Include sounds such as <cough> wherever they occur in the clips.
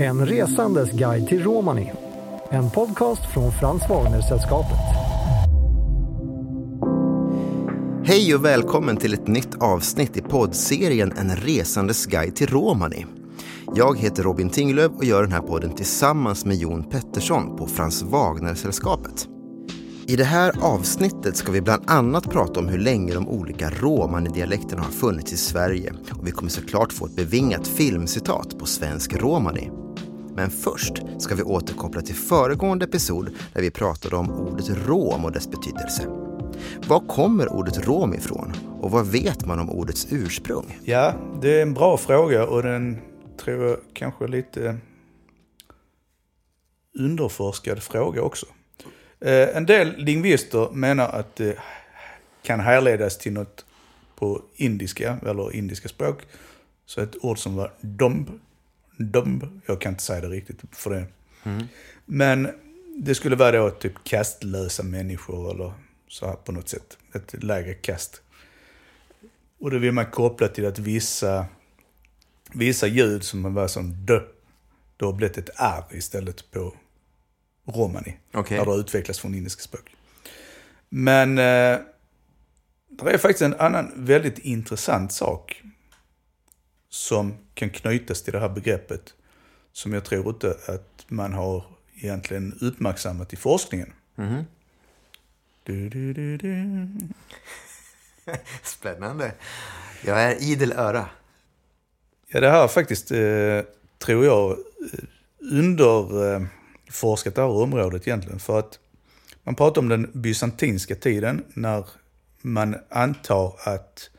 En resandes guide till Romani. En podcast från Frans Wagner-sällskapet. Hej och välkommen till ett nytt avsnitt i poddserien En resandes guide till Romani. Jag heter Robin Tinglöf och gör den här podden tillsammans med Jon Pettersson på Frans Wagner-sällskapet. I det här avsnittet ska vi bland annat prata om hur länge de olika romani-dialekterna har funnits i Sverige och vi kommer såklart få ett bevingat filmcitat på svensk romani. Men först ska vi återkoppla till föregående episod där vi pratade om ordet rom och dess betydelse. Var kommer ordet rom ifrån och vad vet man om ordets ursprung? Ja, det är en bra fråga och den tror jag kanske är lite underforskad fråga också. Eh, en del lingvister menar att det kan härledas till något på indiska, eller indiska språk. Så ett ord som var domb, domb, jag kan inte säga det riktigt för det. Mm. Men det skulle vara då typ kastlösa människor eller så här på något sätt. Ett lägre kast. Och då vill man koppla till att vissa, vissa ljud som var som d, då har blivit ett r istället på romani. Okej. När det har utvecklats från indiska språk. Men eh, det är faktiskt en annan väldigt intressant sak som kan knytas till det här begreppet. Som jag tror inte att man har egentligen uppmärksammat i forskningen. Mhm. Du, du, du, du. <laughs> Spännande. Jag är idel öra. Ja, det här faktiskt, eh, tror jag, eh, underforskat det här området egentligen. För att man pratar om den bysantinska tiden när man antar att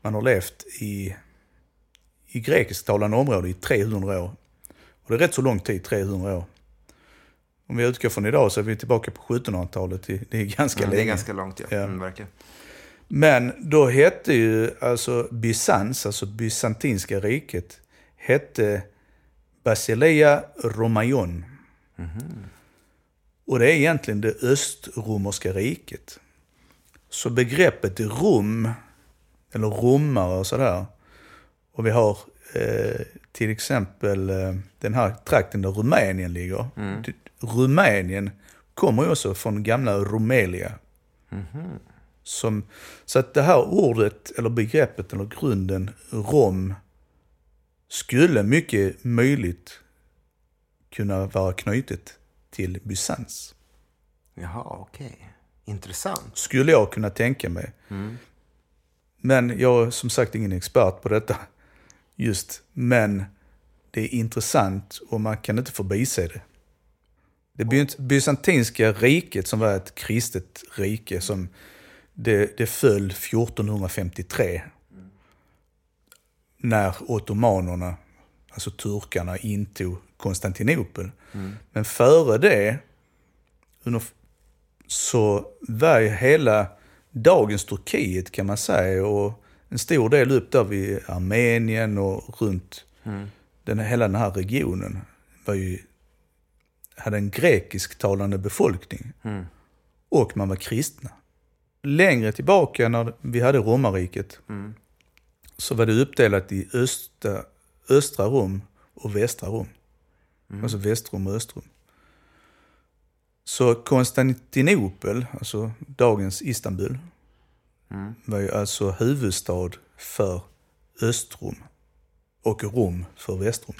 man har levt i, i grekisktalande område i 300 år. Och det är rätt så lång tid, 300 år. Om vi utgår från idag så är vi tillbaka på 1700-talet. Det det är ganska Mm, det länge. är ganska långt, ja. Ja. Mm, verkligen. Men då hette ju alltså Bysans, alltså bysantinska riket, hette Basileia Romaion. Och det är egentligen det östromerska riket. Så begreppet Rom, eller romare och sådär, och vi har eh, till exempel eh, den här trakten där Rumänien ligger. Ty- Rumänien kommer ju också från gamla Rumelia. Som, så att det här ordet, eller begreppet, eller grunden rom skulle mycket möjligt kunna vara knutet till Bysans. Jaha, okej. Intressant. Skulle jag kunna tänka mig. Men jag är som sagt ingen expert på detta just. Men det är intressant och man kan inte förbise det. Det bysantinska riket som var ett kristet rike som det, det föll 1453. När ottomanerna, alltså turkarna, intog Konstantinopel. Men före det, så var hela dagens Turkiet kan man säga och en stor del upp där vid Armenien och runt den, hela den här regionen var ju, hade en grekisktalande befolkning. Och man var kristna. Längre tillbaka när vi hade romarriket så var det uppdelat i östra, östra Rom och västra Rom. Alltså västrom och östrom. Så Konstantinopel, alltså dagens Istanbul, var ju alltså huvudstad för Östrom och Rom för Västrom.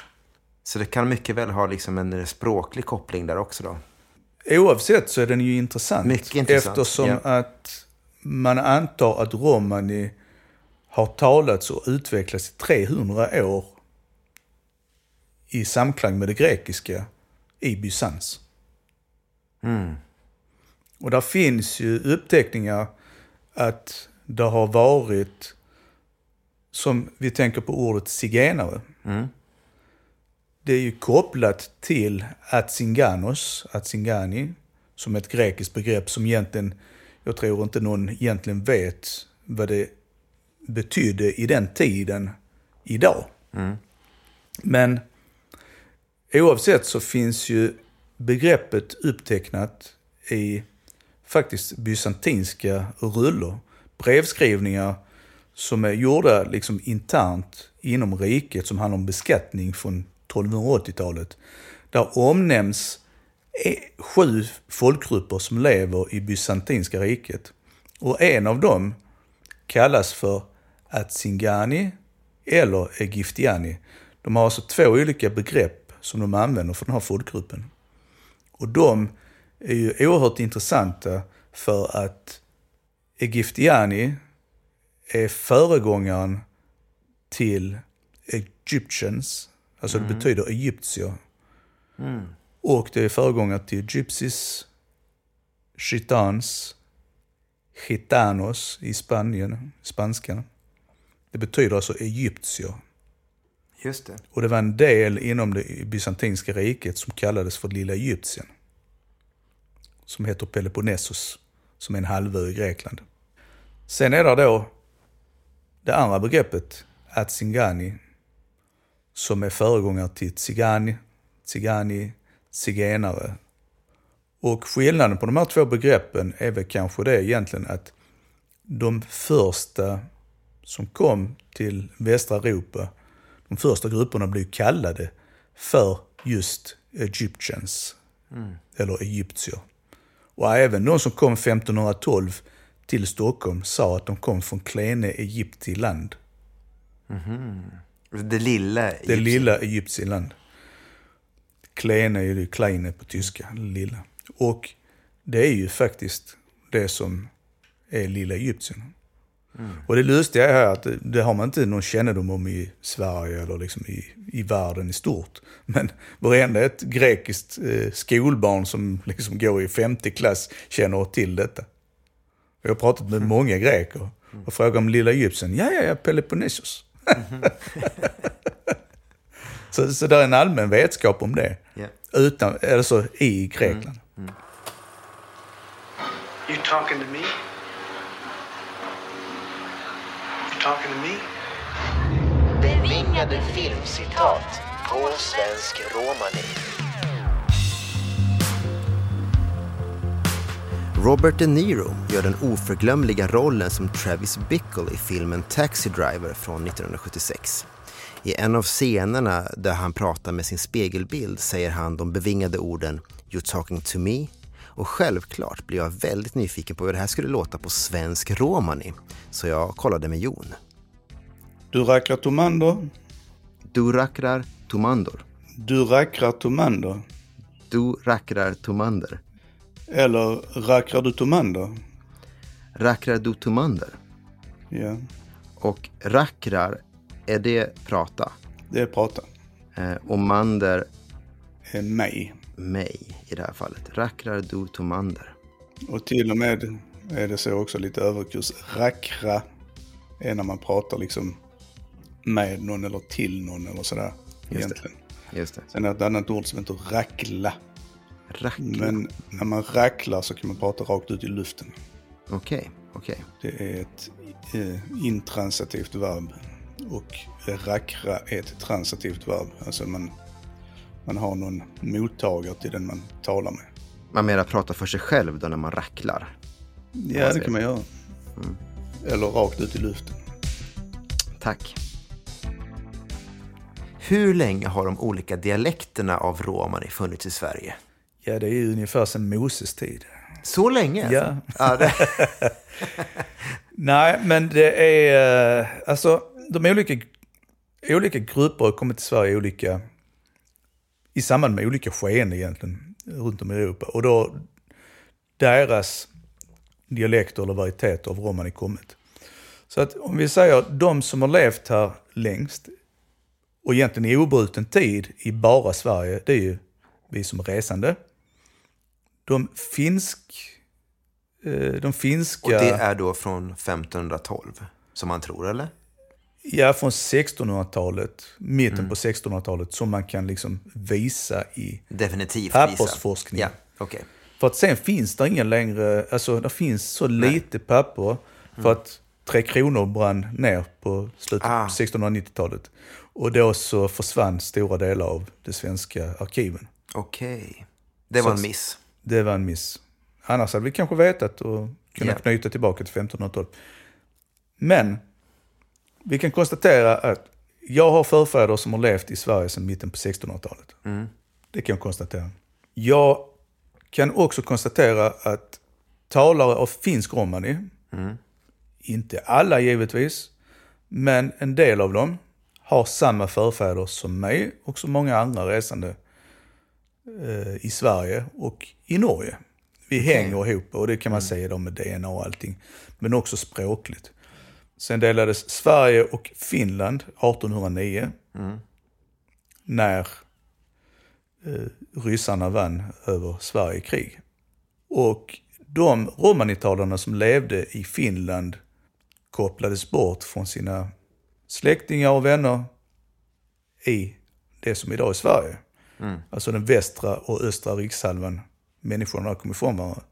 Så det kan mycket väl ha liksom en språklig koppling där också då? Oavsett så är den ju intressant. Mycket intressant, Eftersom ja. att man antar att romani har talats och utvecklats i 300 år i samklang med det grekiska i Bysans. Och där finns ju uppteckningar att det har varit, som vi tänker på ordet zigenare. Det är ju kopplat till Atzinganos, Atzingani, som ett grekiskt begrepp som egentligen, jag tror inte någon egentligen vet vad det betydde i den tiden idag. Men oavsett så finns ju begreppet upptecknat i faktiskt bysantinska rullor. Brevskrivningar som är gjorda liksom internt inom riket som handlar om beskattning från 1280-talet. Där omnämns e- sju folkgrupper som lever i Bysantinska riket. Och en av dem kallas för Atsingani eller egiftiani. De har alltså två olika begrepp som de använder för den här folkgruppen. Och de är ju oerhört intressanta för att Egyptiani är föregångaren till Egyptians, alltså det betyder egyptier. Och det är föregångare till gypsies, chitans, gitanos i Spanien, spanskan. Det betyder alltså egyptier. Just det. Och det var en del inom det bysantinska riket som kallades för Lilla Egyptien. Som heter Peloponnesos, som är en halvö i Grekland. Sen är det då det andra begreppet, Atsingani, som är föregångare till Tsigani, Tsigani, zigenare. Och skillnaden på de här två begreppen är väl kanske det egentligen att de första som kom till västra Europa, de första grupperna blev kallade för just Egyptians, eller egyptier. Och även de som kom 1512 till Stockholm sa att de kom från Klene Egyptiland. Det lilla Det Egypten. lilla Egyptiland. Klene är ju kleine på tyska, lilla. Och det är ju faktiskt det som är lilla Egyptien. Och det lustiga är att det, har man inte någon kännedom om i Sverige eller liksom i, i världen i stort. Men varenda ett grekiskt eh, skolbarn som liksom går i femte klass känner till detta. Jag har pratat med många greker och frågat om lilla Egypten. Ja, ja, ja, Peloponnesos. <laughs> så, så det är en allmän vetskap om det. Ja. Utan, alltså i Grekland. You talking to me? You talking to me? Bevingade filmcitat på svensk romani. Robert De Niro gör den oförglömliga rollen som Travis Bickle i filmen Taxi Driver från 1976. I en av scenerna där han pratar med sin spegelbild säger han de bevingade orden “You're talking to me” och självklart blev jag väldigt nyfiken på hur det här skulle låta på svensk romani. Så jag kollade med Jon. Du rackrar tomander, Du rackrar tomandor. du rackrar tomander. Du rackrar tomander. Eller rackrar du tomander? Rackrar du tomander? Ja, Och rackrar, är det prata? det är prata. Eh, och mander, Är mig. Mig i det här fallet. Rackrar du tomander? Och till och med är det så också lite överkurs. Rackra är när man pratar liksom med någon eller till någon eller sådär. det. Egentligen. Just det. Sen är det ett annat ord som heter rackla. Racklar. Men när man racklar så kan man prata rakt ut i luften. Okej, okej. Det är ett eh, intransitivt verb. Och rackra är ett transitivt verb. Alltså man, man har någon mottagare till den man talar med. Man mera pratar för sig själv då när man racklar. Ja, det kan man göra. Eller rakt ut i luften. Tack. Hur länge har de olika dialekterna av romani funnits i Sverige? Ja, det är ju ungefär sedan Moses tid. Så länge? Ja. ja det, <laughs> Nej, men det är... eh, Alltså, de olika, olika grupper har kommit till Sverige i olika... I samband med olika skeenden egentligen, runt om i Europa. Och då deras dialekter eller varieteter av romani kommit. Så att om vi säger de som har levt här längst och egentligen i obruten tid i bara Sverige, det är ju vi som är resande. De finsk... Eh, de finska... och det är då från 1512, som man tror, eller? Ja, från 1600-talet, mitten på 1600-talet, som man kan liksom visa i... Definitivt Pappersforskning. Ja, okej. För att sen finns det ingen längre, alltså det finns så lite papper för att Tre Kronor brann ner på slutet Ah. av 1690-talet. Och då så försvann stora delar av de svenska arkiven. Okej. Det var en miss. Det var en miss. Annars hade vi kanske vetat och kunnat Ja. knyta tillbaka till 1512. Men vi kan konstatera att jag har förfäder som har levt i Sverige sedan mitten på 1600-talet. Det kan jag konstatera. Jag kan också konstatera att talare av finsk romani, inte alla givetvis, men en del av dem har samma förfäder som mig och som många andra resande eh, i Sverige och i Norge. Vi hänger ihop och det kan man säga då med DNA och allting. Men också språkligt. Sen delades Sverige och Finland 1809. När eh, ryssarna vann över Sverige i krig. Och de romanitalarna som levde i Finland kopplades bort från sina släktingar och vänner i det som idag är Sverige. Alltså den västra och östra rikshalvan. Människorna kom ifrån varandra.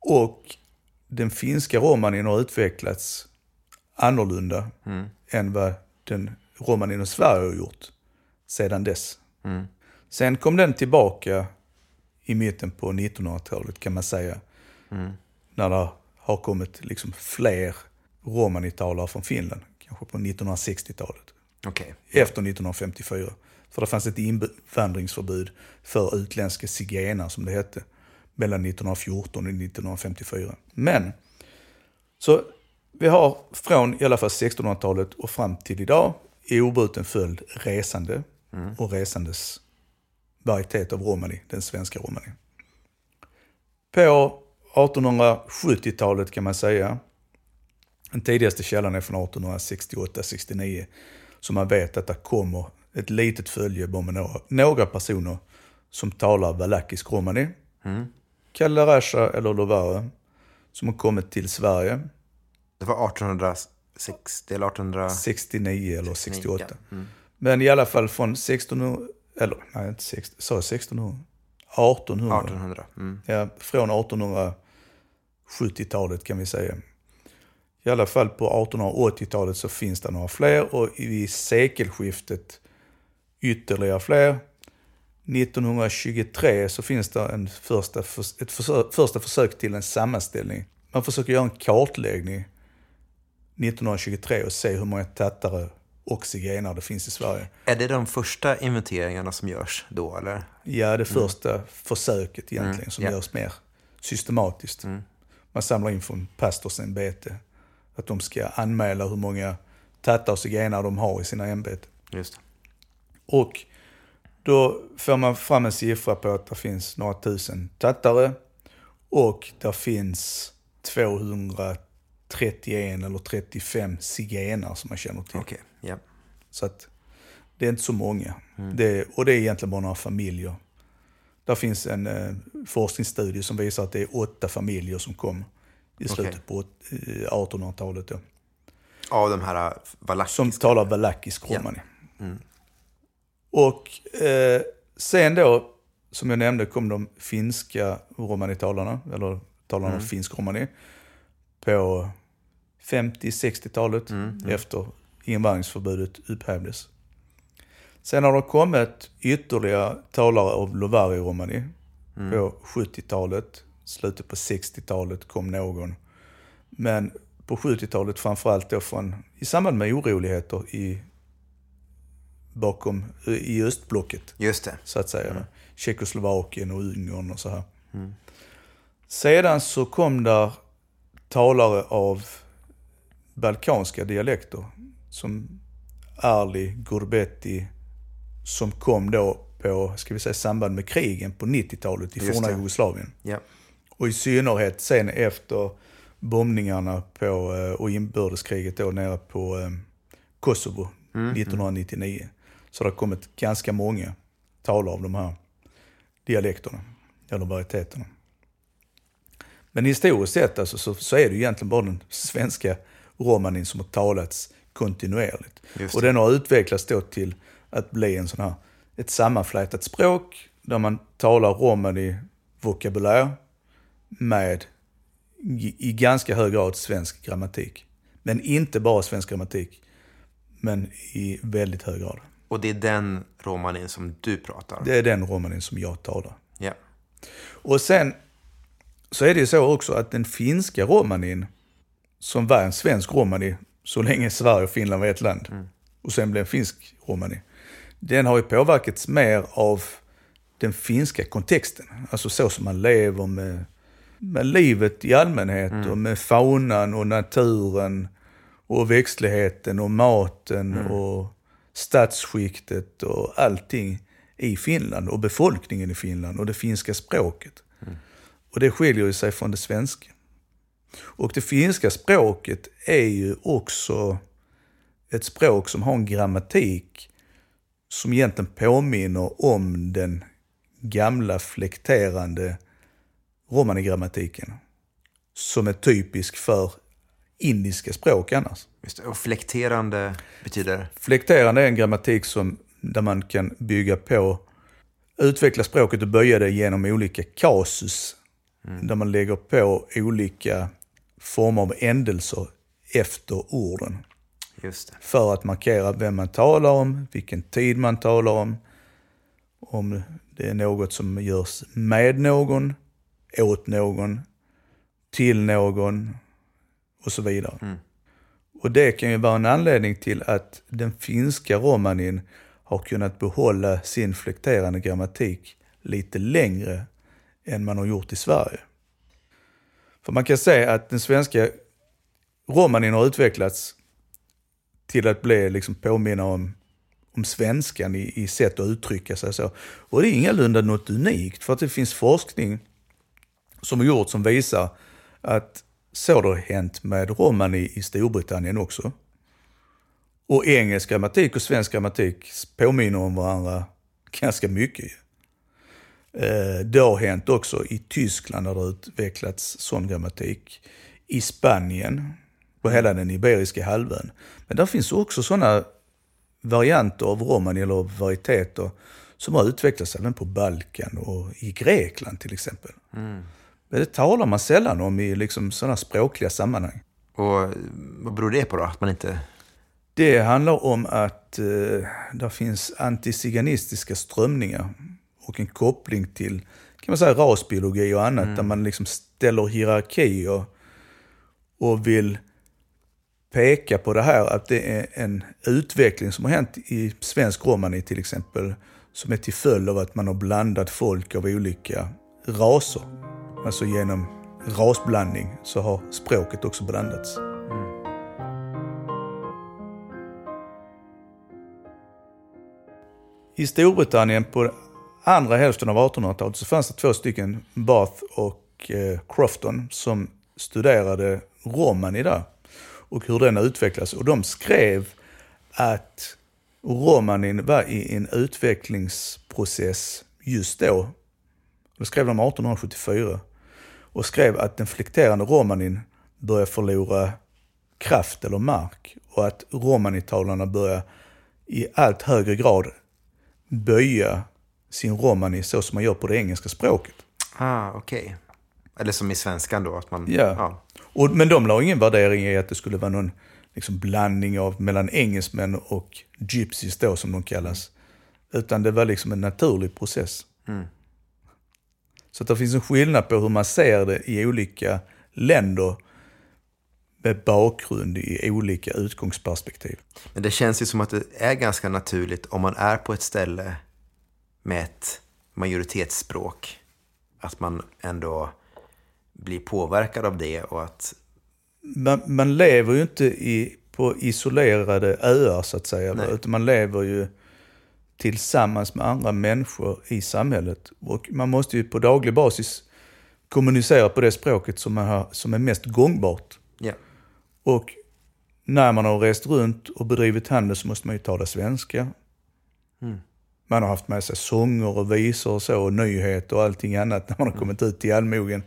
Och den finska romanin har utvecklats annorlunda än vad den romanin i Sverige har gjort sedan dess. Sen kom den tillbaka i mitten på 1900-talet kan man säga. När det har kommit liksom fler romanitalare från Finland. Kanske på 1960-talet. Okej. Efter 1954. För det fanns ett invandringsförbud för utländska zigenare som det hette. Mellan 1914 och 1954. Men, så vi har från i alla fall 1600-talet och fram till idag i obruten följd resande och resandes varietet av romani, den svenska romani. På 1870-talet kan man säga, den tidigaste källan är från 1868-69, så man vet att det kommer ett litet följe bara med några, några personer som talar valakisk romani. Kallarasha eller Lovare, som har kommit till Sverige Det var 1860 eller 1800... 69 eller 69, 68. ja. Mm. Men i alla fall från 1600, eller nej inte 16, sa jag 1600? 1800. 1800. Mm. Ja, från 1870-talet kan vi säga. I alla fall på 1880-talet så finns det några fler och vid sekelskiftet ytterligare fler. 1923 så finns det en första, förs- ett försök, första försök till en sammanställning. Man försöker göra en kartläggning 1923 och se hur många tattare och zigenare det finns i Sverige. Är det de första inventeringarna som görs då, eller? Ja, det första försöket egentligen som Mm. ja. görs mer systematiskt. Man samlar in från pastorsämbete att de ska anmäla hur många tattar och zigenare de har i sina ämbeten. Just. Och då får man fram en siffra på att det finns några tusen tattare och det finns 231 eller 35 zigenare som man känner till. Okej, ja. Så att det är inte så många. Mm. Det, och det är egentligen bara några familjer. Där finns en eh, forskningsstudie som visar att det är åtta familjer som kom i slutet Okej. på åt- eh, 1800-talet. Då, Av de här valakiska... som talar valakisk romani. Och eh, sen då, som jag nämnde, kom de finska romanitalarna, eller talarna av finsk romani, på 50-60-talet efter invandringsförbudet upphävdes. Sen har det kommit ytterligare talare av Lovari romani på 70-talet. Slutet på 60-talet kom någon. Men på 70-talet framförallt då från, i samband med oroligheter i, bakom, i östblocket Just det. så att säga. Tjeckoslovakien och Ungern och så här. Sedan så kom där talare av balkanska dialekter. Som Arli, Gurbetti, som kom då på, ska vi säga, samband med krigen på 90-talet i forna. Jugoslavien. Ja. Och i synnerhet sen efter bombningarna på, eh, och inbördeskriget då nere på eh, Kosovo 1999. Så det har kommit ganska många talare av de här dialekterna, eller varieteterna. Men historiskt sett alltså, så, så är det egentligen bara den svenska romanin som har talats kontinuerligt. Och den har utvecklats då till att bli en sån här, ett sammanflätat språk där man talar romani vokabulär med i, ganska hög grad svensk grammatik. Men inte bara svensk grammatik, men i väldigt hög grad. Och det är den romanin som du pratar? Det är den romanin som jag talar. Ja. Och sen så är det ju så också att den finska romanin, som var en svensk romani så länge Sverige och Finland var ett land, och sen blev finsk romani. Den har ju påverkats mer av den finska kontexten. Alltså så som man lever med, med livet i allmänhet och med faunan och naturen och växtligheten och maten och stadsskiktet och allting i Finland och befolkningen i Finland och det finska språket. Och det skiljer ju sig från det svenska. Och det finska språket är ju också ett språk som har en grammatik som egentligen påminner om den gamla flekterande romanigrammatiken. Som är typisk för indiska språk annars. Just det. Och flekterande betyder? Flekterande är en grammatik som, där man kan bygga på, utveckla språket och böja det genom olika kasus. Där man lägger på olika former av ändelser efter orden. För att markera vem man talar om, vilken tid man talar om, om det är något som görs med någon, åt någon, till någon och så vidare. Och det kan ju vara en anledning till att den finska romanin har kunnat behålla sin flekterande grammatik lite längre än man har gjort i Sverige. För man kan säga att den svenska romanin har utvecklats till att bli liksom påminna om, om svenskan i, i sätt att uttrycka sig. Så. Och det är ingalunda något unikt, för att det finns forskning som har gjorts som visar att så har det hänt med romani i Storbritannien också. Och engelsk grammatik och svensk grammatik påminner om varandra ganska mycket. Eh, Det har hänt också i Tyskland där det utvecklats sån grammatik. I Spanien, på hela den Iberiska halvön. Men där finns också sådana varianter av romani eller varieteter som har utvecklats även på Balkan och i Grekland till exempel. Men det talar man sällan om i liksom sådana språkliga sammanhang. Och vad beror det på då? Att man inte... Det handlar om att eh, där finns antiziganistiska strömningar och en koppling till kan man säga, rasbiologi och annat där man liksom ställer hierarkier och vill peka på det här att det är en utveckling som har hänt i svensk romani till exempel som är till följd av att man har blandat folk av olika raser. Alltså genom rasblandning så har språket också blandats. I Storbritannien på andra hälften av 1800-talet så fanns det två stycken, Bath och eh, Crofton, som studerade romani där och hur den utvecklas. Och de skrev att romanin var i en utvecklingsprocess just då. Det skrev de 1874 och skrev att den flekterande romanin börjar förlora kraft eller mark och att romanitalarna börjar i allt högre grad böja sin romani så som man gör på det engelska språket. Ah, okej. Eller som i svenskan då, att man... Ja. Och, men de la ingen värdering i att det skulle vara någon liksom, blandning av mellan engelsmän och gypsies då som de kallas. Utan det var liksom en naturlig process. Så att det finns en skillnad på hur man ser det i olika länder med bakgrund i olika utgångsperspektiv. Men det känns ju som att det är ganska naturligt om man är på ett ställe med ett majoritetsspråk. Att man ändå blir påverkad av det och att... man, man lever ju inte i, på isolerade öar så att säga. Nej. Utan man lever ju tillsammans med andra människor i samhället. Och man måste ju på daglig basis kommunicera på det språket som, man har, som är mest gångbart. Ja. Och när man har rest runt och bedrivit handel så måste man ju tala svenska. Man har haft med sig sånger och visor och så, och nyheter och allting annat när man har kommit ut till allmogen.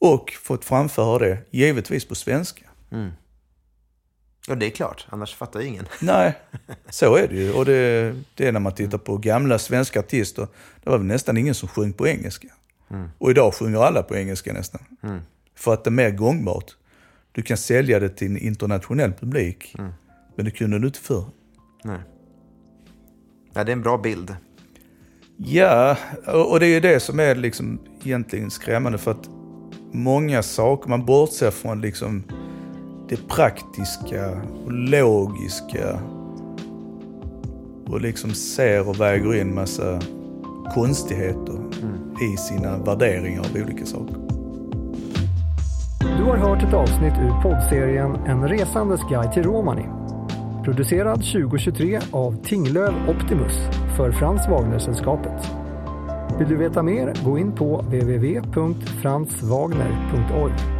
Och fått framföra det, givetvis på svenska. Ja, det är klart. Annars fattar ingen. Nej, <laughs> så är det ju. Och det, det är när man tittar på gamla svenska artister. Det var väl nästan ingen som sjöng på engelska. Och idag sjunger alla på engelska nästan. För att det är mer gångbart. Du kan sälja det till en internationell publik. Men det kunde du inte förr. Nej. Ja, det är en bra bild. Ja, och det är ju det som är liksom egentligen skrämmande för att många saker, man bortser från liksom det praktiska och logiska och liksom ser och väger in massa konstigheter i sina värderingar av olika saker. Du har hört ett avsnitt ur poddserien En resandes guide till Romani. Producerad 2023 av Tinglöv Optimus för Frans Wagner-sällskapet. Vill du veta mer, gå in på www.franswagner.org.